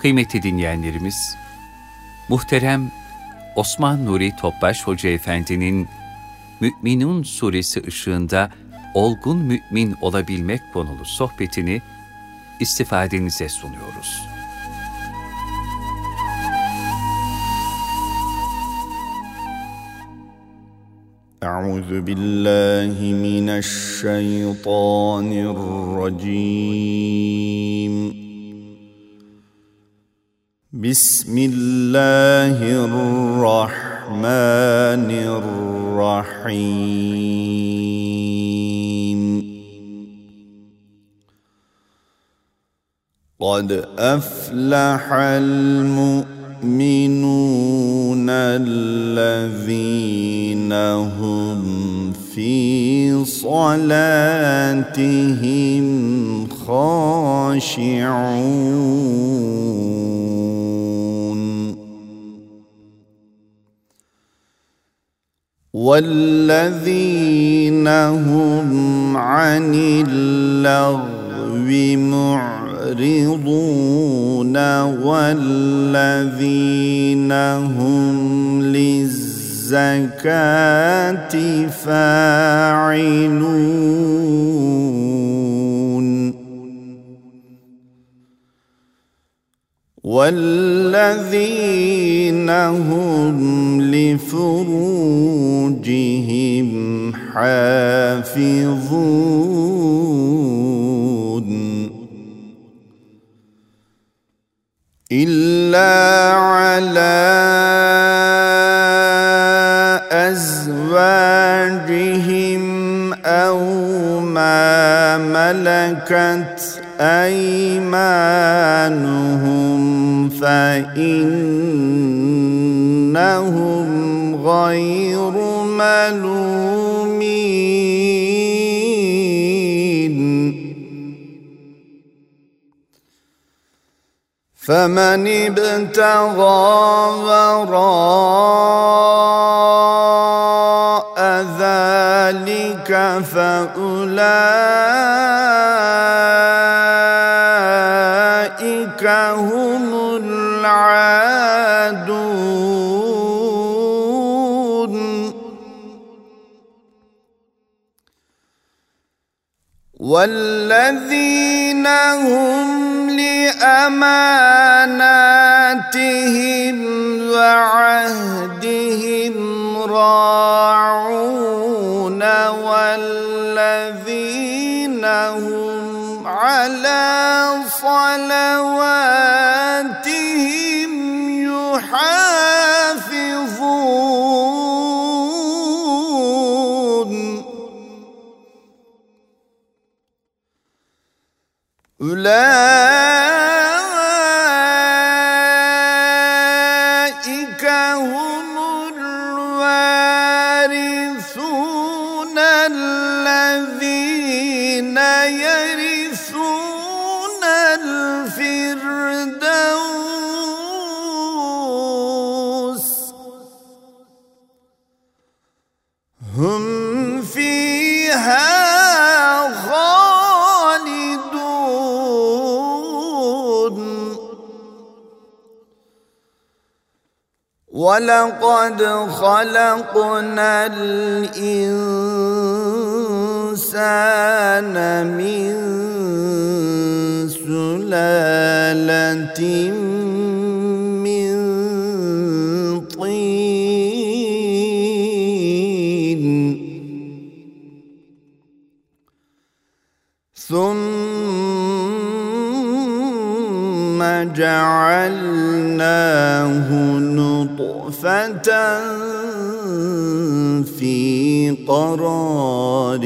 Kıymetli dinleyenlerimiz, muhterem Osman Nuri Topbaş Hoca Efendi'nin Mü'minun suresi ışığında olgun mümin olabilmek konulu sohbetini istifadenize sunuyoruz. أعوذ بالله من الشيطان الرجيم بسم الله الرحمن الرحيم. قد أفلح المؤمنون الذين هم في صلاتهم خاشعون. والذين هم عن اللغو معرضون والذين هم للزكاة فاعلون. والذين هم لفروجهم حافظون إلا على أزواجهم أو ما ملكت أيمانهم فإنهم غير ملومين. فمن ابتغى وراء ذلك فأولئك هم العادون. والذين هم لأماناتهم وعهدهم راعون. والذين هم على صلواتهم يحافظون. أولئك ولقد خلقنا الإنسان من سلالة من طين. ثم جعلناه نطفة في قرار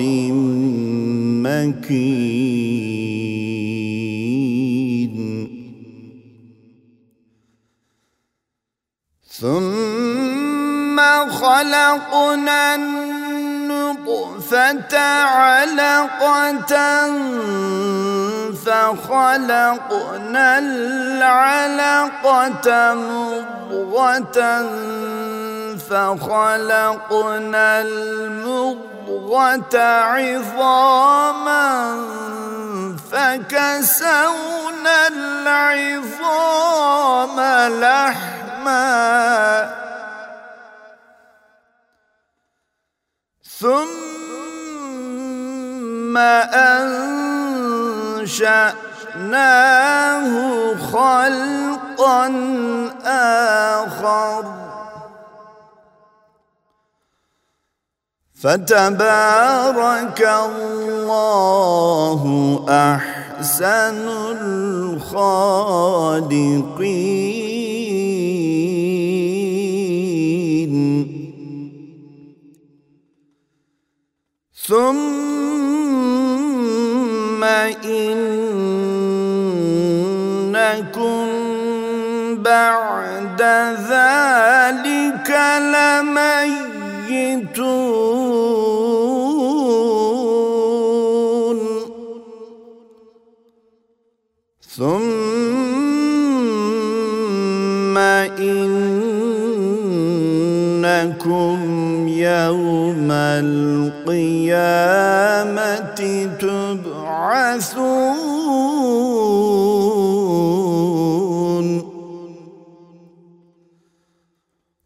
مكين ثم خلقنا النطفة علقة فخلقنا العلقة مضغة فخلقنا المضغة عظاما فكسونا العظام لحما ثم أنشأناه خلقا آخر. فتبارك الله أحسن الخالقين. ثم إنكم بعد ذلك لميتون. يوم القيامة تبعثون.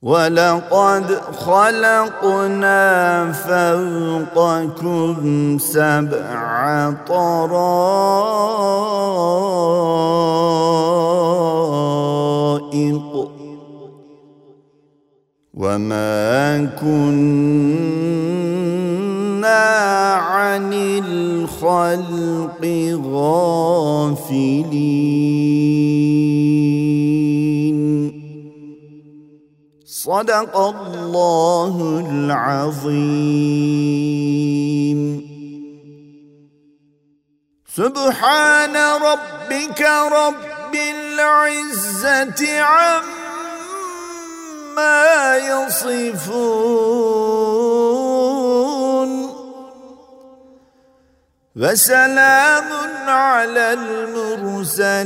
ولقد خلقنا فوقكم سبع طرائق. وما كنا عن الخلق غافلين صدق الله العظيم سبحان ربك رب العزة عما يصفون. وسلام على المرسلين.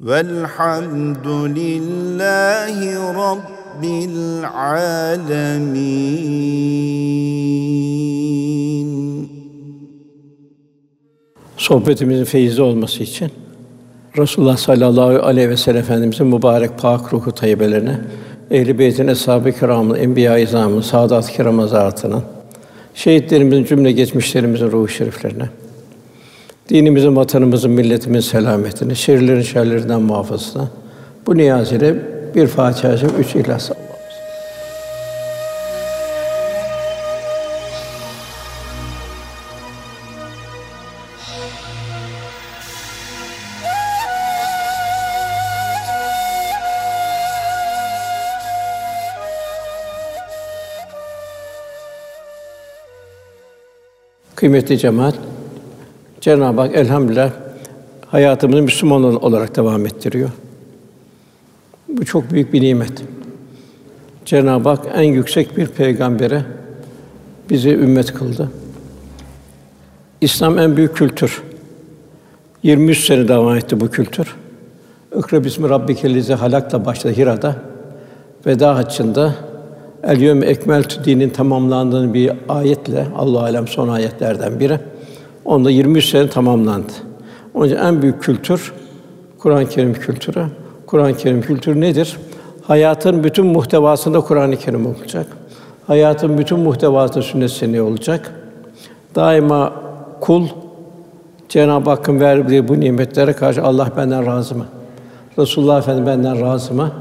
والحمد لله رب العالمين. Sohbetimizin feyizli olması için Resulullah sallallahu aleyhi ve sellem Efendimizin mübarek pak ruhu tayyibelerine, ehl-i beytin eshab-ı kiramın, enbiya-i izamın, saadat-ı kiram şehitlerimizin cümle geçmişlerimizin ruhu şeriflerine, dinimizin, vatanımızın, milletimizin selametine, şerlerin şerlerinden muhafazasına bu niyaz ile bir Fatiha-i üç İhlas Kıymetli cemaat, Cenab-ı Hak elhamdülillah hayatımızı Müslüman olarak devam ettiriyor. Bu çok büyük bir nimet. Cenab-ı Hak en yüksek bir peygambere bizi ümmet kıldı. İslam en büyük kültür. 23 sene devam etti bu kültür. İkra bismi rabbikellezi halakla başladı Hira'da. Veda haccında El yevme ekmeltü dinin tamamlandığını bir ayetle Allah alem son ayetlerden biri. Onda 23 sene tamamlandı. Onun için en büyük kültür Kur'an-ı Kerim kültürü. Kur'an-ı Kerim kültürü nedir? Hayatın bütün muhtevasında Kur'an-ı Kerim olacak. Hayatın bütün muhtevasında sünnet seneye olacak. Daima kul Cenab-ı Hakk'ın verdiği bu nimetlere karşı Allah benden razı mı? Resulullah Efendimiz benden razı mı?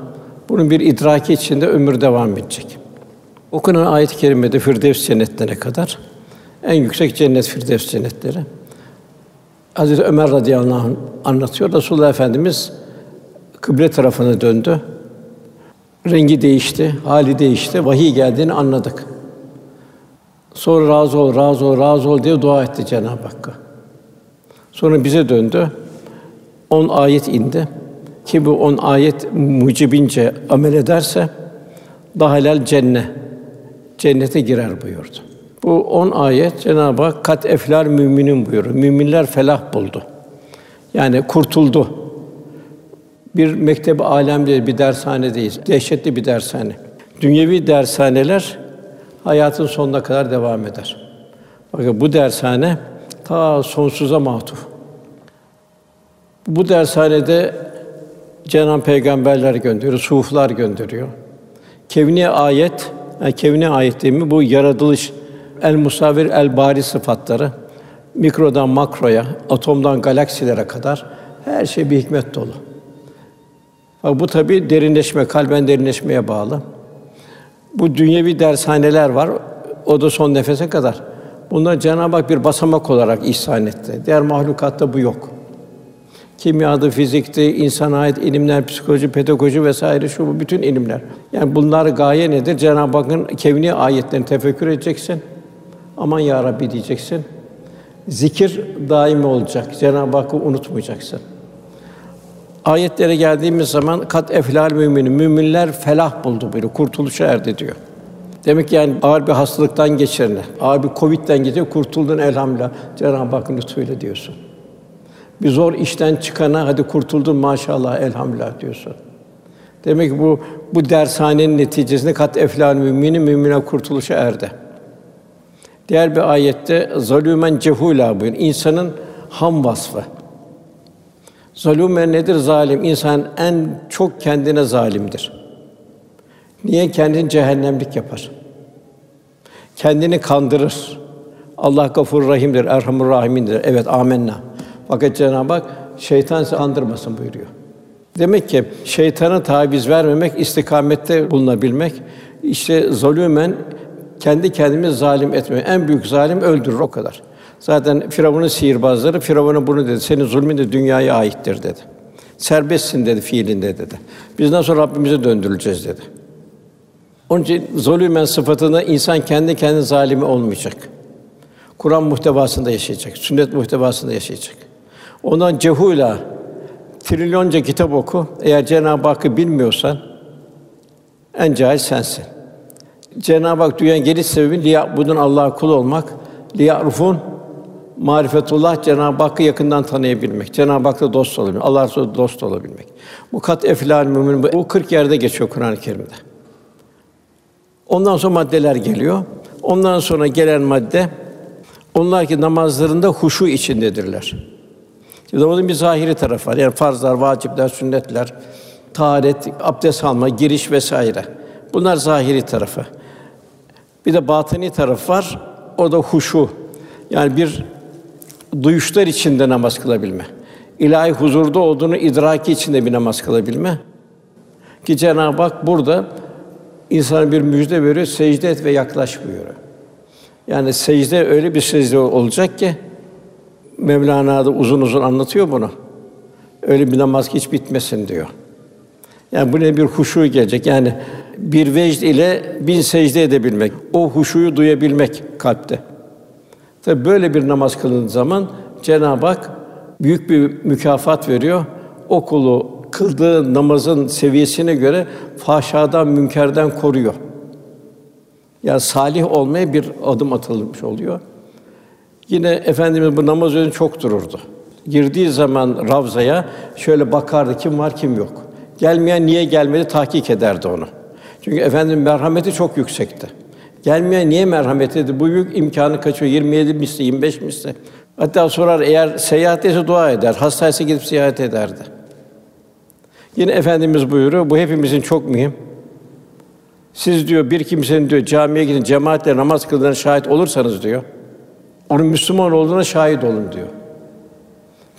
Bunun bir idraki içinde ömür devam edecek. Okunan ayet-i kerimede Firdevs cennetlerine kadar en yüksek cennet Firdevs cennetleri. Hazreti Ömer radıyallahu anh anlatıyor. Resulullah Efendimiz kıble tarafına döndü. Rengi değişti, hali değişti. Vahiy geldiğini anladık. Sonra razı ol, razı ol, razı ol diye dua etti Cenab-ı Hakk'a. Sonra bize döndü. On ayet indi. Ki bu on ayet mucibince amel ederse dahalel cennet cennete girer buyurdu. Bu on ayet Cenab-ı Hak kat eflar müminin buyuruyor. Müminler felah buldu. Yani kurtuldu. Bir mektep alem değil, bir dershane değil. Dehşetli bir dershane. Dünyevi dershaneler hayatın sonuna kadar devam eder. Bakın bu dershane ta sonsuza matuf. Bu dershanede Cenab-ı Peygamberler gönderiyor, suflar gönderiyor. Kevni ayet, yani kevni ayet değil mi? Bu yaratılış, el musavir, el bari sıfatları. Mikrodan makroya, atomdan galaksilere kadar her şey bir hikmet dolu. Bak bu tabi derinleşme, kalben derinleşmeye bağlı. Bu dünyevi dershaneler var. O da son nefese kadar. Bunlar Cenab-ı Hak bir basamak olarak ihsan etti. Diğer mahlukatta bu yok. Kimyada, fizikte, insan ait ilimler, psikoloji, pedagoji vesaire şu bu bütün ilimler. Yani bunlar gaye nedir? Cenab-ı Hakk'ın kevni ayetlerini tefekkür edeceksin. Aman ya Rabbi diyeceksin. Zikir daimi olacak. Cenab-ı Hakk'ı unutmayacaksın. Ayetlere geldiğimiz zaman kat eflal müminin müminler felah buldu böyle kurtuluşa erdi diyor. Demek ki yani ağır bir hastalıktan geçirene, ağır bir covid'den geçirene kurtuldun elhamdülillah. Cenab-ı Hakk'ın lütfuyla diyorsun. Bir zor işten çıkana hadi kurtuldun maşallah elhamdülillah diyorsun. Demek ki bu bu dershanenin neticesinde kat eflal müminin mümine kurtuluşa erdi. Diğer bir ayette zalûmen cehûlâ buyuruyor. İnsanın ham vasfı. Zalûmen nedir? Zalim. İnsan en çok kendine zalimdir. Niye kendini cehennemlik yapar? Kendini kandırır. Allah Gafur Rahim'dir, Erhamur Rahim'dir. Evet, amenna. Fakat Cenab-ı Hak şeytan sizi andırmasın buyuruyor. Demek ki şeytana taviz vermemek, istikamette bulunabilmek. İşte zulümen kendi kendimizi zalim etme. En büyük zalim öldürür o kadar. Zaten Firavun'un sihirbazları Firavun'a bunu dedi. Senin zulmün de dünyaya aittir dedi. Serbestsin dedi fiilinde dedi. Biz nasıl Rabbimize döndürüleceğiz dedi. Onun için zulümen sıfatında insan kendi kendi zalimi olmayacak. Kur'an muhtevasında yaşayacak, sünnet muhtevasında yaşayacak. Ondan cehula trilyonca kitap oku. Eğer Cenab-ı Hakk'ı bilmiyorsan en cahil sensin. Cenab-ı Hak dünyaya geliş sebebi liya'budun Allah'a kul olmak, liya'rufun marifetullah Cenab-ı Hakk'ı yakından tanıyabilmek, Cenab-ı Hak'la dost olabilmek, Allah Resulü dost olabilmek. Bu kat eflal mümin bu 40 yerde geçiyor Kur'an-ı Kerim'de. Ondan sonra maddeler geliyor. Ondan sonra gelen madde onlar ki namazlarında huşu içindedirler. Onun bir zahiri tarafı var. Yani farzlar, vacipler, sünnetler, taharet, abdest alma, giriş vesaire. Bunlar zahiri tarafı. Bir de batini taraf var. O da huşu. Yani bir duyuşlar içinde namaz kılabilme. İlahi huzurda olduğunu idraki içinde bir namaz kılabilme. Ki Cenab-ı Hak burada insana bir müjde veriyor. Secde et ve yaklaş buyuruyor. Yani secde öyle bir secde olacak ki Mevlana da uzun uzun anlatıyor bunu. Öyle bir namaz ki hiç bitmesin diyor. Yani bu ne bir huşu gelecek. Yani bir vecd ile bin secde edebilmek, o huşuyu duyabilmek kalpte. Tabi böyle bir namaz kılındığı zaman Cenab-ı Hak büyük bir mükafat veriyor. O kulu kıldığı namazın seviyesine göre fahşadan, münkerden koruyor. Yani salih olmaya bir adım atılmış oluyor. Yine efendimiz bu namaz önünde çok dururdu. Girdiği zaman Ravza'ya şöyle bakardı kim var kim yok. Gelmeyen niye gelmedi tahkik ederdi onu. Çünkü efendim merhameti çok yüksekti. Gelmeyen niye merhamet edildi? Bu büyük imkanı kaçıyor. 27 misli, 25 misli. Hatta sorar eğer seyahat etse dua eder. Hastaysa gidip ziyaret ederdi. Yine efendimiz buyuruyor. Bu hepimizin çok mühim. Siz diyor bir kimsenin diyor camiye gidin cemaatle namaz kıldığına şahit olursanız diyor. Onun Müslüman olduğuna şahit olun diyor.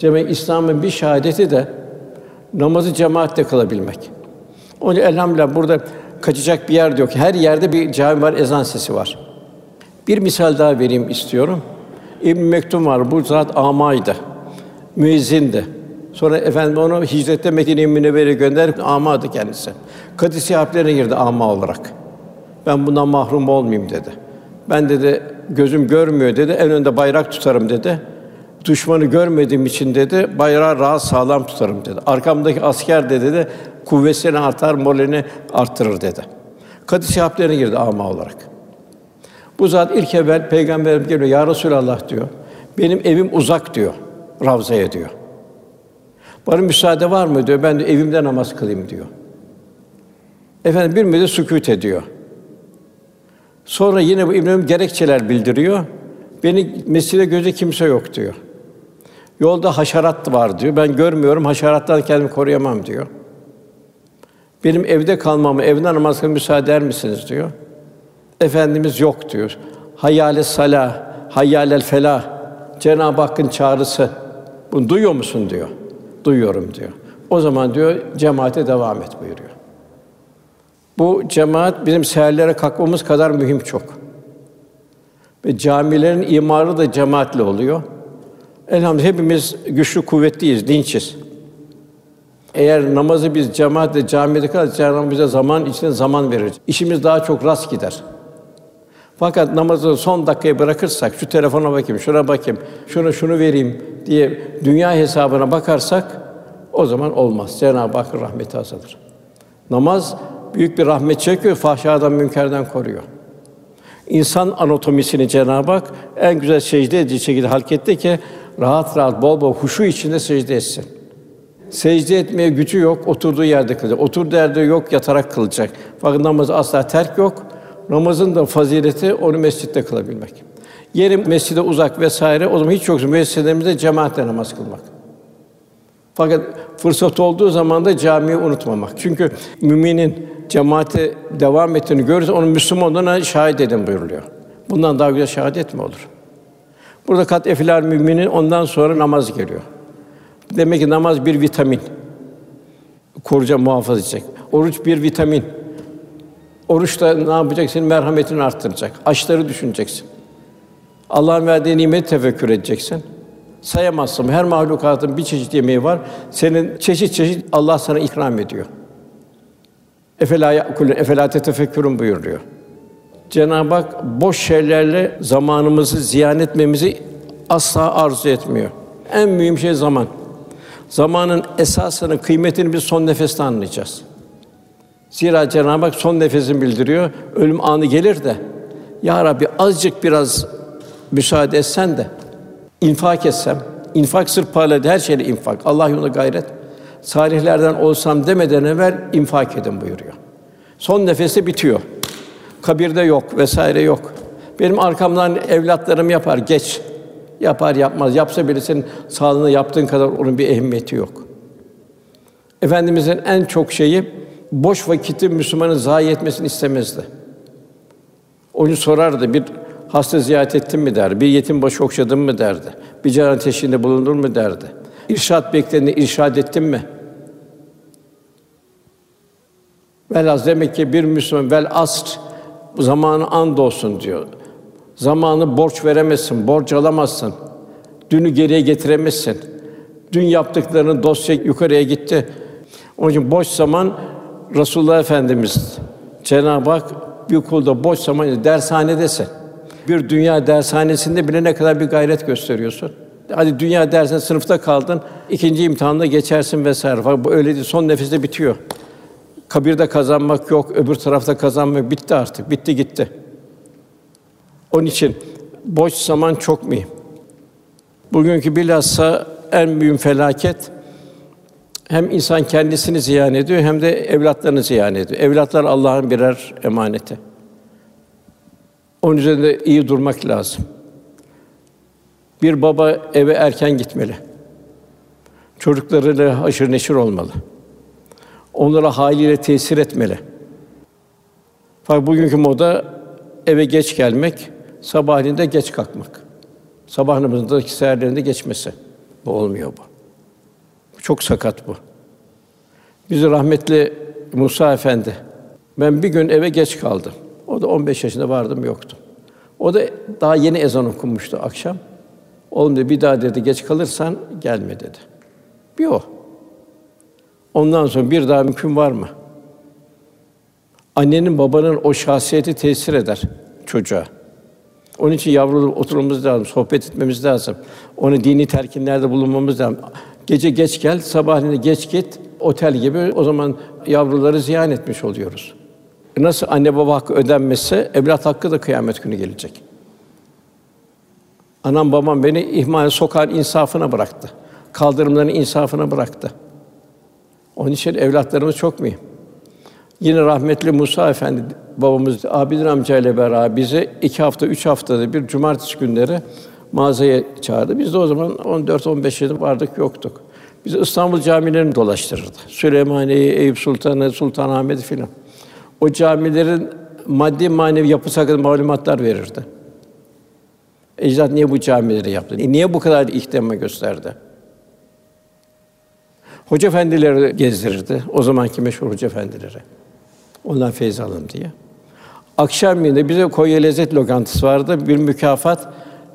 Demek İslam'ın bir şahadeti de namazı cemaatle kılabilmek. Onun için elhamdülillah burada kaçacak bir yer yok. Her yerde bir cami var, ezan sesi var. Bir misal daha vereyim istiyorum. İbn Mektum var. Bu zat amaydı. Müezzindi. Sonra efendim onu hicrette Medine-i Münevvere'ye gönderip amadı kendisi. Kadisi harplerine girdi ama olarak. Ben bundan mahrum olmayayım dedi. Ben dedi gözüm görmüyor dedi. En önde bayrak tutarım dedi. Düşmanı görmediğim için dedi bayrağı rahat sağlam tutarım dedi. Arkamdaki asker de dedi kuvvetini artar, moralini arttırır dedi. Kadisi harplerine girdi ama olarak. Bu zat ilk evvel peygamberim geliyor. Ya Resulallah diyor. Benim evim uzak diyor. Ravza'ya diyor. Bana müsaade var mı diyor. Ben de evimde namaz kılayım diyor. Efendim bir müddet sükût ediyor. Sonra yine bu İbn gerekçeler bildiriyor. Beni mescide göze kimse yok diyor. Yolda haşerat var diyor. Ben görmüyorum, haşerattan kendimi koruyamam diyor. Benim evde kalmamı, evden namaz kılmama müsaade eder misiniz diyor. Efendimiz yok diyor. Hayyâle salah, hayyâlel felah. Cenab-ı Hakk'ın çağrısı. Bunu duyuyor musun diyor. Duyuyorum diyor. O zaman diyor cemaate devam et buyuruyor. Bu cemaat bizim seherlere kalkmamız kadar mühim çok. Ve camilerin imarı da cemaatle oluyor. Elhamdülillah hepimiz güçlü, kuvvetliyiz, dinçiz. Eğer namazı biz cemaatle camide kılarız, Cenab-ı bize zaman içinde zaman verir. İşimiz daha çok rast gider. Fakat namazı son dakikaya bırakırsak, şu telefona bakayım, şuna bakayım, şunu şunu vereyim diye dünya hesabına bakarsak o zaman olmaz. Cenab-ı Hakk'ın rahmeti azalır. Namaz büyük bir rahmet çekiyor, fahşadan, münkerden koruyor. İnsan anatomisini Cenab-ı Hak en güzel secde edici şekilde halketti ki rahat rahat bol bol huşu içinde secde etsin. Secde etmeye gücü yok, oturduğu yerde kılacak. Oturduğu yerde yok, yatarak kılacak. Fakat namazı asla terk yok. Namazın da fazileti onu mescitte kılabilmek. Yeri mescide uzak vesaire o zaman hiç yoksa müesseselerimizde cemaatle namaz kılmak. Fakat fırsat olduğu zaman da camiyi unutmamak. Çünkü müminin cemaate devam ettiğini görürse onun Müslüman olduğuna şahit edin buyuruluyor. Bundan daha güzel şehadet mi olur? Burada kat efilar müminin ondan sonra namaz geliyor. Demek ki namaz bir vitamin. Koruyacak, muhafaza edecek. Oruç bir vitamin. Oruçta ne yapacak? Senin merhametini arttıracak. Açları düşüneceksin. Allah'ın verdiği nimeti tefekkür edeceksin. Sayamazsın. Her mahlukatın bir çeşit yemeği var. Senin çeşit çeşit Allah sana ikram ediyor. Efela yakulun efela tefekkürün buyuruyor. Cenab-ı Hak boş şeylerle zamanımızı ziyan etmemizi asla arzu etmiyor. En mühim şey zaman. Zamanın esasını, kıymetini biz son nefeste anlayacağız. Zira Cenab-ı Hak son nefesini bildiriyor. Ölüm anı gelir de ya Rabbi azıcık biraz müsaade etsen de infak etsem, infak sırf parayla her şeyle infak. Allah yolunda gayret. Salihlerden olsam demeden evvel infak edin buyuruyor. Son nefesi bitiyor. Kabirde yok vesaire yok. Benim arkamdan evlatlarım yapar geç. Yapar yapmaz. Yapsa bile senin sağlığına yaptığın kadar onun bir ehemmiyeti yok. Efendimizin en çok şeyi boş vakiti Müslümanın zayi etmesini istemezdi. Onu sorardı bir hasta ziyaret ettin mi der, bir yetim başı okşadın mı derdi, bir can teşhinde bulundun mu derdi. İrşad beklerini irşad ettin mi? Velhâsıl demek ki bir Müslüman vel asr zamanı and olsun diyor. Zamanı borç veremezsin, borç alamazsın. Dünü geriye getiremezsin. Dün yaptıklarının dosya yukarıya gitti. Onun için boş zaman Resulullah Efendimiz Cenab-ı Hak bir kulda boş zaman dershanedesin. Bir dünya dershanesinde bile ne kadar bir gayret gösteriyorsun. Hadi dünya dersen sınıfta kaldın, ikinci imtihanda geçersin vesaire. Fakat bu öyle değil, son nefeste bitiyor. Kabirde kazanmak yok, öbür tarafta kazanmak bitti artık, bitti gitti. Onun için boş zaman çok mühim. Bugünkü bilhassa en büyük felaket hem insan kendisini ziyan ediyor hem de evlatlarını ziyan ediyor. Evlatlar Allah'ın birer emaneti. Onun üzerinde iyi durmak lazım. Bir baba eve erken gitmeli. Çocuklarıyla haşır neşir olmalı. Onlara haliyle tesir etmeli. Fakat bugünkü moda eve geç gelmek, sabahleyin de geç kalkmak. Sabah namazındaki seherlerinde geçmesi. Bu olmuyor bu. Çok sakat bu. Bizi rahmetli Musa Efendi, ben bir gün eve geç kaldım. O da 15 yaşında vardım yoktum. O da daha yeni ezan okunmuştu akşam. Oğlum dedi bir daha dedi geç kalırsan gelme dedi. Bir o. Ondan sonra bir daha mümkün var mı? Annenin babanın o şahsiyeti tesir eder çocuğa. Onun için yavrulu oturmamız lazım, sohbet etmemiz lazım. Onu dini terkinlerde bulunmamız lazım. Gece geç gel, sabahleyin geç git. Otel gibi o zaman yavruları ziyan etmiş oluyoruz. Nasıl anne baba hakkı ödenmezse evlat hakkı da kıyamet günü gelecek. Anam babam beni ihmal sokar insafına bıraktı. Kaldırımların insafına bıraktı. Onun için evlatlarımız çok mühim. Yine rahmetli Musa Efendi babamız Abidin amcayla beraber bizi iki hafta, üç haftada bir cumartesi günleri mağazaya çağırdı. Biz de o zaman 14-15 yıl vardık yoktuk. Bizi İstanbul camilerini dolaştırırdı. Süleymaniye'yi, Eyüp Sultan'ı, Sultanahmet'i filan. O camilerin maddi manevi yapısı hakkında malumatlar verirdi. Ecdat niye bu camileri yaptı? Niye bu kadar ihtimam gösterdi? Hoca efendileri gezdirirdi. O zamanki meşhur hoca efendileri. Ondan feyz alın diye. Akşam yine bize Konya Lezzet lokantası vardı. Bir mükafat.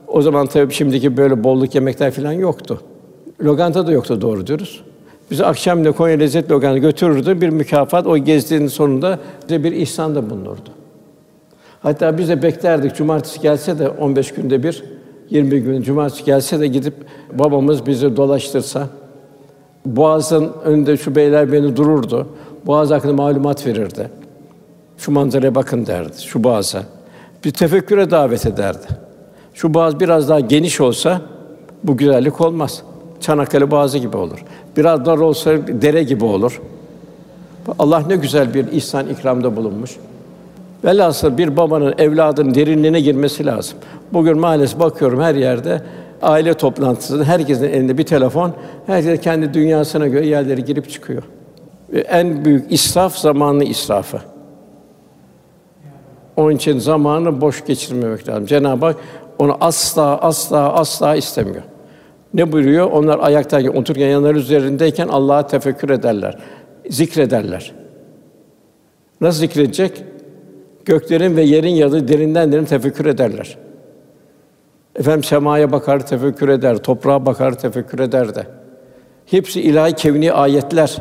O zaman tabii şimdiki böyle bolluk yemekler falan yoktu. Lokanta da yoktu doğru diyoruz. Bizi akşam yine Konya Lezzet Lokantası götürürdü. Bir mükafat o gezdiğinin sonunda bize bir ihsan da bulunurdu. Hatta biz de beklerdik cumartesi gelse de 15 günde bir 20 gün cumartesi gelse de gidip babamız bizi dolaştırsa Boğaz'ın önünde şu beyler beni dururdu. Boğaz hakkında malumat verirdi. Şu manzaraya bakın derdi, şu boğaza. Bir tefekküre davet ederdi. Şu boğaz biraz daha geniş olsa bu güzellik olmaz. Çanakkale Boğazı gibi olur. Biraz dar olsa dere gibi olur. Allah ne güzel bir ihsan ikramda bulunmuş. Velhasıl bir babanın evladının derinliğine girmesi lazım. Bugün maalesef bakıyorum her yerde aile toplantısında herkesin elinde bir telefon, herkes kendi dünyasına göre yerlere girip çıkıyor. En büyük israf zamanı israfı. Onun için zamanı boş geçirmemek lazım. Cenab-ı Hak onu asla asla asla istemiyor. Ne buyuruyor? Onlar ayaktayken, otururken yanları üzerindeyken Allah'a tefekkür ederler, zikrederler. Nasıl zikredecek? Göklerin ve yerin yadı derinden derin tefekkür ederler. Efendim semaya bakar, tefekkür eder, toprağa bakar, tefekkür eder de. Hepsi ilahi kevni ayetler.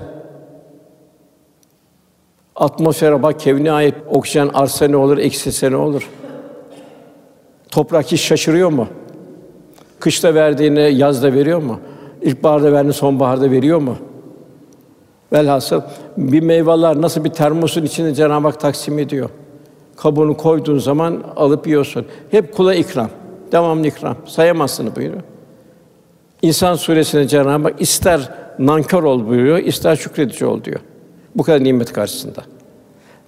Atmosfere bak, kevni ayet, oksijen artsa ne olur, eksilse ne olur? Toprak hiç şaşırıyor mu? Kışta verdiğini yazda veriyor mu? İlkbaharda verdiğini sonbaharda veriyor mu? Velhasıl bir meyveler nasıl bir termosun içinde Cenab-ı Hak taksim ediyor. Kabuğunu koyduğun zaman alıp yiyorsun. Hep kula ikram. Devamlı ikram. Sayamazsın buyuruyor. İnsan suresinde Cenab-ı Hak ister nankör ol buyuruyor, ister şükredici ol diyor. Bu kadar nimet karşısında.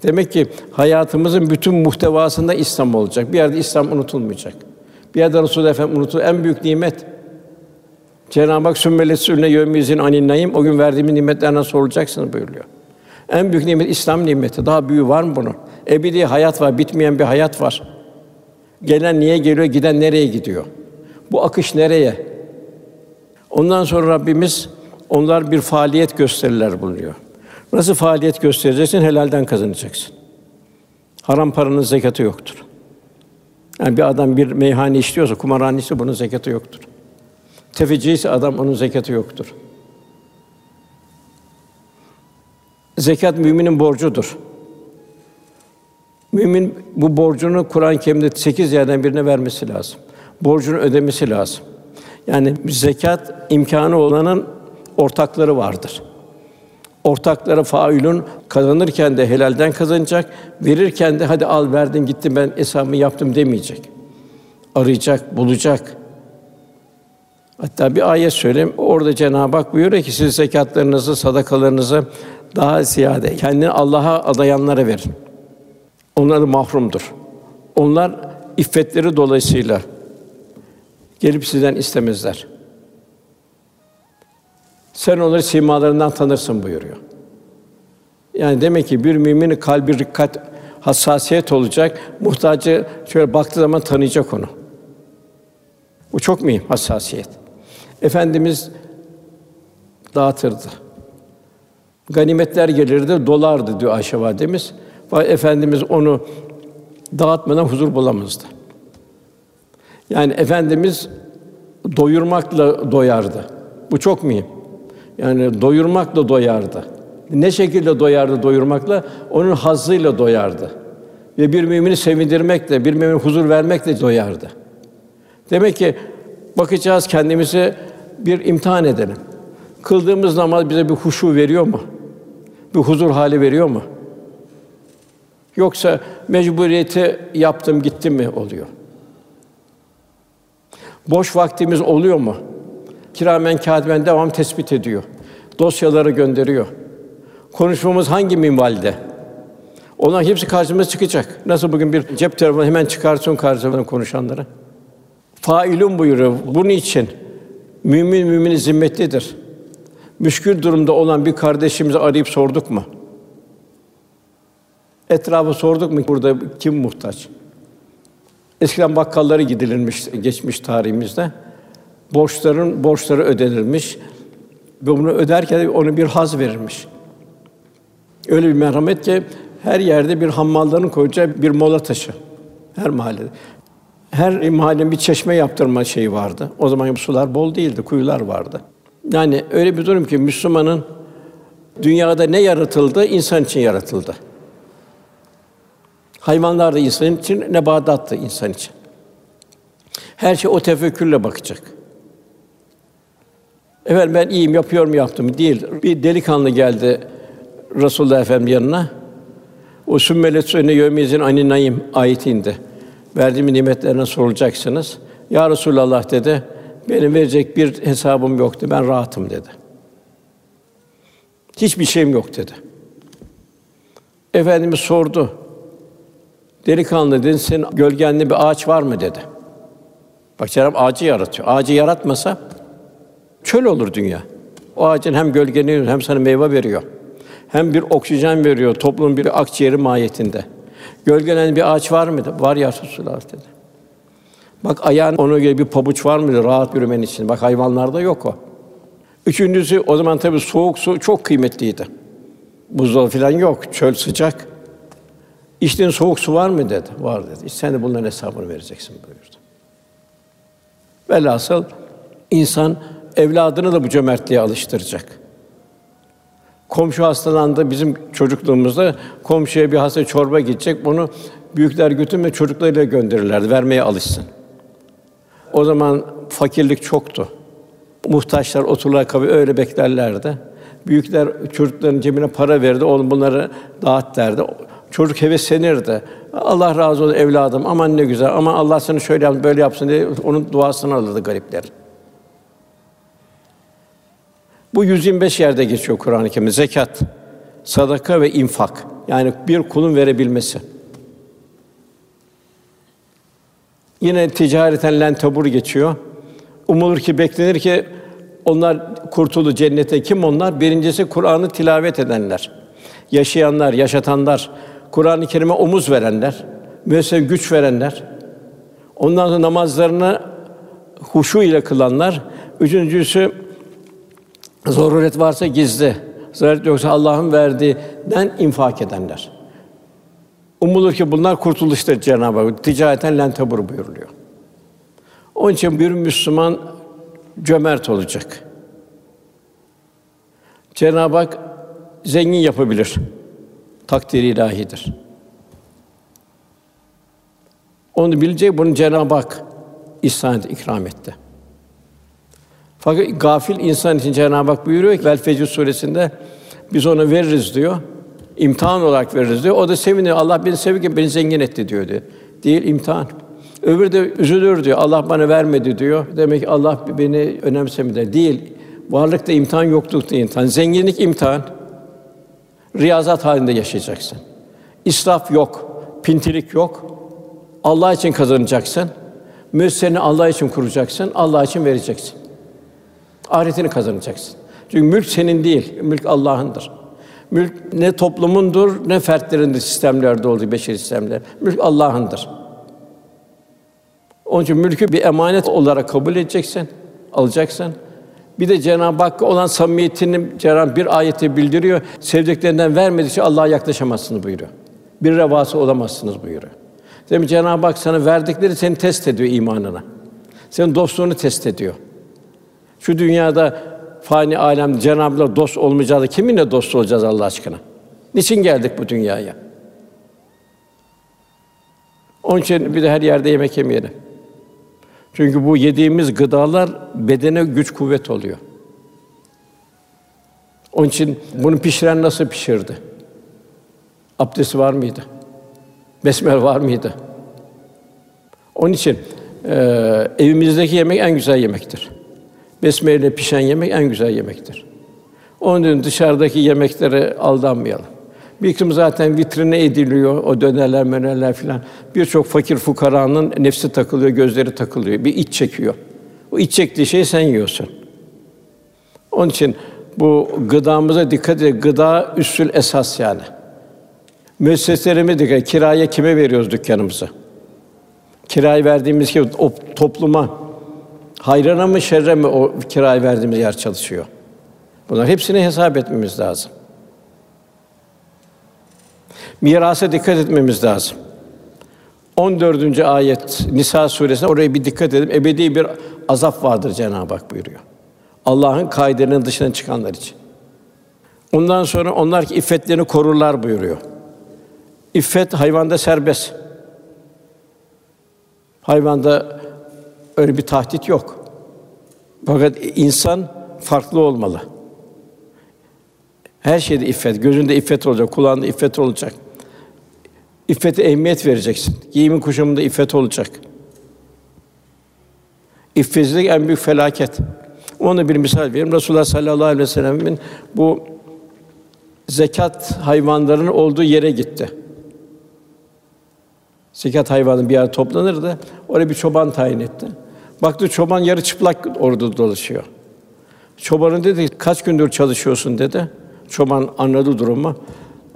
Demek ki hayatımızın bütün muhtevasında İslam olacak. Bir yerde İslam unutulmayacak. Bir yerde Resul Efendimiz unutul en büyük nimet. Cenab-ı Hak sümmelet sürne yevmizin anin naim o gün verdiğim nimetlerden sorulacaksınız buyuruyor. En büyük nimet İslam nimeti. Daha büyüğü var mı bunun? Ebedi hayat var, bitmeyen bir hayat var. Gelen niye geliyor, giden nereye gidiyor? Bu akış nereye? Ondan sonra Rabbimiz onlar bir faaliyet gösterirler bulunuyor. Nasıl faaliyet göstereceksin? Helalden kazanacaksın. Haram paranın zekatı yoktur. Yani bir adam bir meyhane işliyorsa, kumarhanesi bunun zekatı yoktur. Tefeci ise adam onun zekatı yoktur. Zekat müminin borcudur. Mümin bu borcunu Kur'an-ı Kerim'de sekiz yerden birine vermesi lazım. Borcunu ödemesi lazım. Yani zekat imkanı olanın ortakları vardır. Ortakları failun kazanırken de helalden kazanacak, verirken de hadi al verdim gittim ben hesabımı yaptım demeyecek. Arayacak, bulacak. Hatta bir ayet söyleyeyim. Orada Cenab-ı Hak buyuruyor ki siz zekatlarınızı, sadakalarınızı daha ziyade kendini Allah'a adayanlara verin. Onlar da mahrumdur. Onlar iffetleri dolayısıyla gelip sizden istemezler. Sen onları simalarından tanırsın buyuruyor. Yani demek ki bir müminin kalbi rikkat, hassasiyet olacak. Muhtacı şöyle baktığı zaman tanıyacak onu. Bu çok mühim hassasiyet. Efendimiz dağıtırdı. Ganimetler gelirdi, dolardı diyor Ayşe validemiz. Efendimiz onu dağıtmadan huzur bulamazdı. Yani efendimiz doyurmakla doyardı. Bu çok mühim. Yani doyurmakla doyardı. Ne şekilde doyardı doyurmakla? Onun hazzıyla doyardı. Ve bir mümini sevindirmekle, bir mümine huzur vermekle doyardı. Demek ki bakacağız kendimizi bir imtihan edelim. Kıldığımız namaz bize bir huşu veriyor mu? Bir huzur hali veriyor mu? Yoksa mecburiyeti yaptım gittim mi oluyor? Boş vaktimiz oluyor mu? Kiramen kâdiben devam tespit ediyor. Dosyaları gönderiyor. Konuşmamız hangi minvalde? Onların hepsi karşımıza çıkacak. Nasıl bugün bir cep telefonu hemen çıkarsın karşımıza konuşanları. Failun buyuruyor. Bunun için mümin müminin zimmetlidir. Müşkül durumda olan bir kardeşimizi arayıp sorduk mu? Etrafı sorduk mu burada kim muhtaç? Eskiden bakkallara gidilirmiş geçmiş tarihimizde. Borçların borçları ödenirmiş. Ve bunu öderken onu bir haz verirmiş. Öyle bir merhamet ki her yerde bir hammalların koyacağı bir mola taşı. Her mahallede. Her mahallenin bir çeşme yaptırma şeyi vardı. O zaman sular bol değildi, kuyular vardı. Yani öyle bir durum ki Müslümanın dünyada ne yaratıldı? İnsan için yaratıldı. Hayvanlar da insan için, nebatat da insan için. Her şey o tefekkürle bakacak. Evet ben iyiyim, yapıyorum, yaptım değil. Bir delikanlı geldi Resulullah Efendimiz yanına. O sümmelet suyunu yömizin anin naim ayeti indi. Verdiğim nimetlerine sorulacaksınız. Ya Resulallah dedi. Benim verecek bir hesabım yoktu. Ben rahatım dedi. Hiçbir şeyim yok dedi. Efendimiz sordu. Delikanlı dedi, senin gölgende bir ağaç var mı dedi. Bak Cenab-ı ağacı yaratıyor. Ağacı yaratmasa çöl olur dünya. O ağacın hem gölgeni hem sana meyve veriyor. Hem bir oksijen veriyor toplumun bir akciğeri mahiyetinde. Gölgelen bir ağaç var mıydı? Var ya Resulullah dedi. Bak ayağın ona göre bir pabuç var mıydı rahat yürümen için? Bak hayvanlarda yok o. Üçüncüsü o zaman tabii soğuk su çok kıymetliydi. Buzdolabı falan yok, çöl sıcak. İçtiğin soğuk su var mı dedi. Var dedi. İşte sen de bunların hesabını vereceksin buyurdu. Velhasıl insan evladını da bu cömertliğe alıştıracak. Komşu hastalandı bizim çocukluğumuzda komşuya bir hasta çorba gidecek bunu büyükler götürme çocuklarıyla gönderirlerdi vermeye alışsın. O zaman fakirlik çoktu. Muhtaçlar otururlar kabı öyle beklerlerdi. Büyükler çocukların cebine para verdi, oğlum bunları dağıt derdi. Çocuk heveslenirdi. Allah razı olsun evladım, aman ne güzel, ama Allah seni şöyle yapsın, böyle yapsın diye onun duasını alırdı garipler. Bu 125 yerde geçiyor Kur'an-ı Kerim'de. Zekat, sadaka ve infak. Yani bir kulun verebilmesi. Yine ticareten len tabur geçiyor. Umulur ki beklenir ki onlar kurtulu cennete kim onlar? Birincisi Kur'an'ı tilavet edenler. Yaşayanlar, yaşatanlar, Kur'an-ı Kerim'e omuz verenler, müessese güç verenler. Ondan sonra namazlarını huşu ile kılanlar. Üçüncüsü zaruret varsa gizli, zaruret yoksa Allah'ın verdiğinden infak edenler. Umulur ki bunlar kurtuluştur Cenab-ı Hak. Ticareten len tabur buyuruluyor. Onun için bir Müslüman cömert olacak. Cenab-ı Hak zengin yapabilir. Takdiri ilahidir. Onu bilecek, bunu Cenab-ı Hak ihsan etti, ikram etti. Fakat gafil insan için Cenab-ı Hak buyuruyor ki Fecr suresinde biz onu veririz diyor. İmtihan olarak veririz diyor. O da seviniyor. Allah beni ki beni zengin etti diyor diyor. Değil imtihan. Öbürü de üzülür diyor. Allah bana vermedi diyor. Demek ki Allah beni önemsemedi. Değil. Varlıkta imtihan, yoklukta imtihan. Zenginlik imtihan. Riyazat halinde yaşayacaksın. İsraf yok, pintilik yok. Allah için kazanacaksın. Müesseseni Allah için kuracaksın, Allah için vereceksin. Ahiretini kazanacaksın. Çünkü mülk senin değil, mülk Allah'ındır. Mülk ne toplumundur, ne fertlerindir sistemlerde olduğu beşeri sistemler. Mülk Allah'ındır. Onun için mülkü bir emanet olarak kabul edeceksin, alacaksın. Bir de Cenab-ı Hakk'a olan samimiyetini Cenab-ı bir ayette bildiriyor. Sevdiklerinden vermedikçe Allah'a yaklaşamazsınız buyuruyor. Bir revası olamazsınız buyuruyor. Demek Cenab-ı Hak sana verdikleri seni test ediyor imanına. Senin dostluğunu test ediyor. Şu dünyada fani alem Cenab-ı dost olmayacağız. Kiminle dost olacağız Allah aşkına? Niçin geldik bu dünyaya? Onun için bir de her yerde yemek yemeyelim. Çünkü bu yediğimiz gıdalar bedene güç kuvvet oluyor. Onun için bunu pişiren nasıl pişirdi? Abdesti var mıydı? Besmele var mıydı? Onun için e, evimizdeki yemek en güzel yemektir. Besmele pişen yemek en güzel yemektir. Onun için dışarıdaki yemeklere aldanmayalım. Bir kısmı zaten vitrine ediliyor, o dönerler, mönerler filan. Birçok fakir fukaranın nefsi takılıyor, gözleri takılıyor, bir iç çekiyor. O iç çektiği şeyi sen yiyorsun. Onun için bu gıdamıza dikkat edin. Gıda üssül esas yani. Müesseselerime dikkat. Kiraya kime veriyoruz dükkanımızı? Kirayı verdiğimiz gibi o topluma hayrına mı şerre mi o kirayı verdiğimiz yer çalışıyor? Bunlar hepsini hesap etmemiz lazım. Mirasa dikkat etmemiz lazım. 14. ayet Nisa suresinde oraya bir dikkat edin. Ebedi bir azap vardır Cenab-ı Hak buyuruyor. Allah'ın kaidelerinin dışına çıkanlar için. Ondan sonra onlar ki iffetlerini korurlar buyuruyor. İffet hayvanda serbest. Hayvanda öyle bir tahdit yok. Fakat insan farklı olmalı. Her şeyde iffet, gözünde iffet olacak, kulağında iffet olacak. İffete ehemmiyet vereceksin. Giyimin kuşamında iffet olacak. İffetsizlik en büyük felaket. Onu bir misal vereyim. Resulullah sallallahu aleyhi ve sellem'in bu zekat hayvanlarının olduğu yere gitti. Zekat hayvanı bir yer toplanırdı. Oraya bir çoban tayin etti. Baktı çoban yarı çıplak orada dolaşıyor. Çobanın dedi kaç gündür çalışıyorsun dedi. Çoban anladı durumu.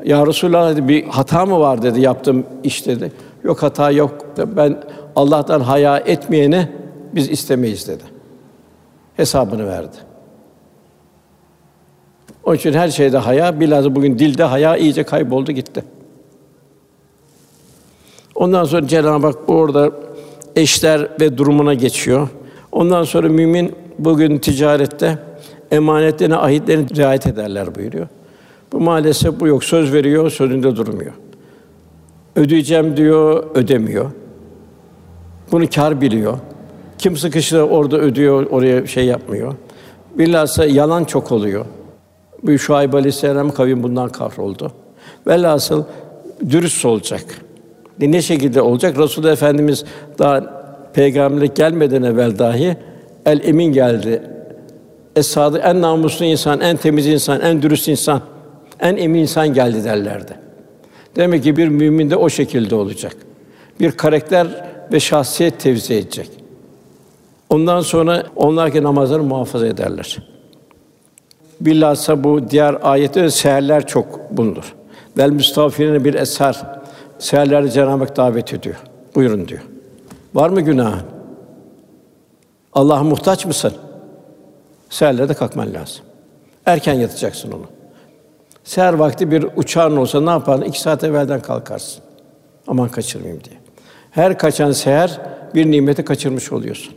Ya Resulallah dedi bir hata mı var dedi yaptığım iş dedi. Yok hata yok. Ben Allah'tan haya etmeyene biz istemeyiz dedi. Hesabını verdi. Onun için her şeyde haya, bilhassa bugün dilde haya iyice kayboldu gitti. Ondan sonra Cenab-ı Hak orada eşler ve durumuna geçiyor. Ondan sonra mümin bugün ticarette emanetlerine, ahitlerine riayet ederler buyuruyor. Bu maalesef bu yok. Söz veriyor, sözünde durmuyor. Ödeyeceğim diyor, ödemiyor. Bunu kar biliyor. Kim sıkışır orada ödüyor, oraya şey yapmıyor. Bilhassa yalan çok oluyor. Bu Şuayb Aleyhisselam kavim bundan kahroldu. Velhasıl dürüst olacak. Ne şekilde olacak? Resul Efendimiz daha peygamberlik gelmeden evvel dahi el emin geldi. Es-sadık en namuslu insan, en temiz insan, en dürüst insan, en emin insan geldi derlerdi. Demek ki bir mümin de o şekilde olacak. Bir karakter ve şahsiyet tevzi edecek. Ondan sonra onlar ki namazları muhafaza ederler. Bilhassa bu diğer ayette seherler çok bulunur. Vel müstafirine bir eser. Seherlerde Cenab-ı Hak davet ediyor. Buyurun diyor. Var mı günahın? Allah'a muhtaç mısın? Seherlerde kalkman lazım. Erken yatacaksın onu. Seher vakti bir uçağın olsa ne yapardın? İki saat evvelden kalkarsın. Aman kaçırmayayım diye. Her kaçan seher bir nimeti kaçırmış oluyorsun.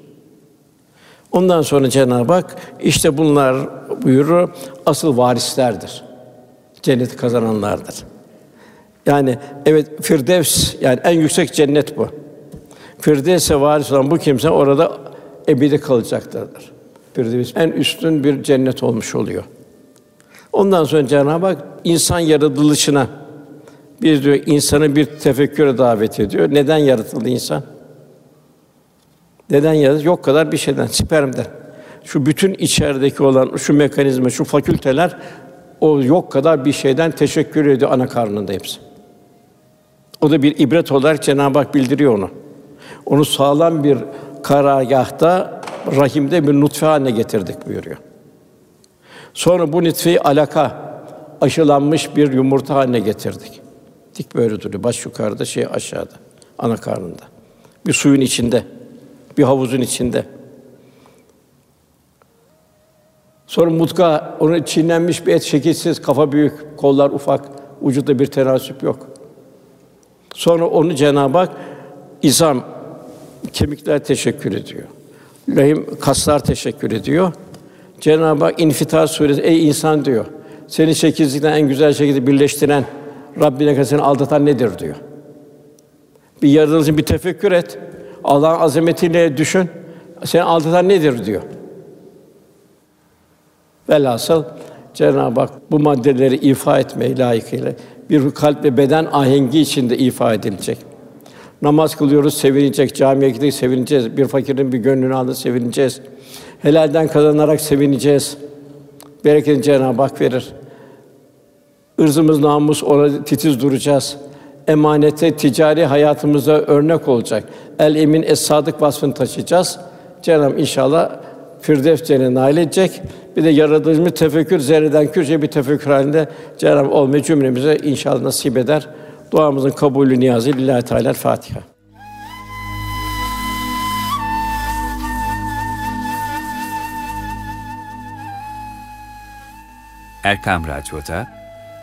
Ondan sonra Cenab-ı Hak işte bunlar buyurur asıl varislerdir. Cenneti kazananlardır. Yani evet Firdevs yani en yüksek cennet bu. Firdevs'e varis olan bu kimse orada ebedi kalacaktırdır. Firdevs en üstün bir cennet olmuş oluyor. Ondan sonra Cenab-ı Hak insan yaratılışına bir diyor insanı bir tefekküre davet ediyor. Neden yaratıldı insan? Neden yaratıldı? Yok kadar bir şeyden, spermden. Şu bütün içerideki olan şu mekanizma, şu fakülteler o yok kadar bir şeyden teşekkür ediyor ana karnında hepsi. O da bir ibret olarak Cenab-ı Hak bildiriyor onu. Onu sağlam bir karargahta rahimde bir nutfe haline getirdik buyuruyor. Sonra bu nutfeyi alaka aşılanmış bir yumurta haline getirdik. Dik böyle duruyor. Baş yukarıda, şey aşağıda. Ana karnında. Bir suyun içinde, bir havuzun içinde. Sonra mutka, onu çiğnenmiş bir et, şekilsiz, kafa büyük, kollar ufak, vücutta bir tenasüp yok. Sonra onu Cenab-ı Hak izam, kemikler teşekkür ediyor. Rahim kaslar teşekkür ediyor. Cenab-ı Hak İnfitar suresi ey insan diyor. Seni şekilsizlikten en güzel şekilde birleştiren Rabbine kadar seni aldatan nedir diyor. Bir yaratılışın bir tefekkür et. Allah'ın azametiyle düşün. Seni aldatan nedir diyor. Velhasıl Cenab-ı Hak bu maddeleri ifa etmeyi layıkıyla bir kalp ve beden ahengi içinde ifa edilecek. Namaz kılıyoruz, sevinecek. Camiye gidip sevineceğiz. Bir fakirin bir gönlünü aldı, sevineceğiz. Helalden kazanarak sevineceğiz. Bereketini Cenab-ı Hak verir. ırzımız, namus ona titiz duracağız. Emanete, ticari hayatımıza örnek olacak. El emin, es sadık vasfını taşıyacağız. Cenab-ı inşallah Firdevs cennetine nail edecek. Bir de yaratıcımız tefekkür zerreden küçük bir tefekkür halinde Cenab-ı olmayı cümlemize inşallah nasip eder. Duamızın kabulü niyazı lillahi teala Fatiha. Erkam Radyo'da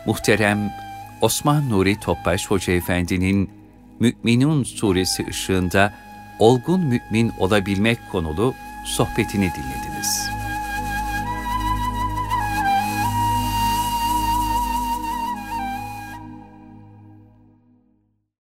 muhterem Osman Nuri Topbaş Hoca Efendi'nin Mü'minun suresi ışığında olgun mümin olabilmek konulu sohbetini dinlediniz.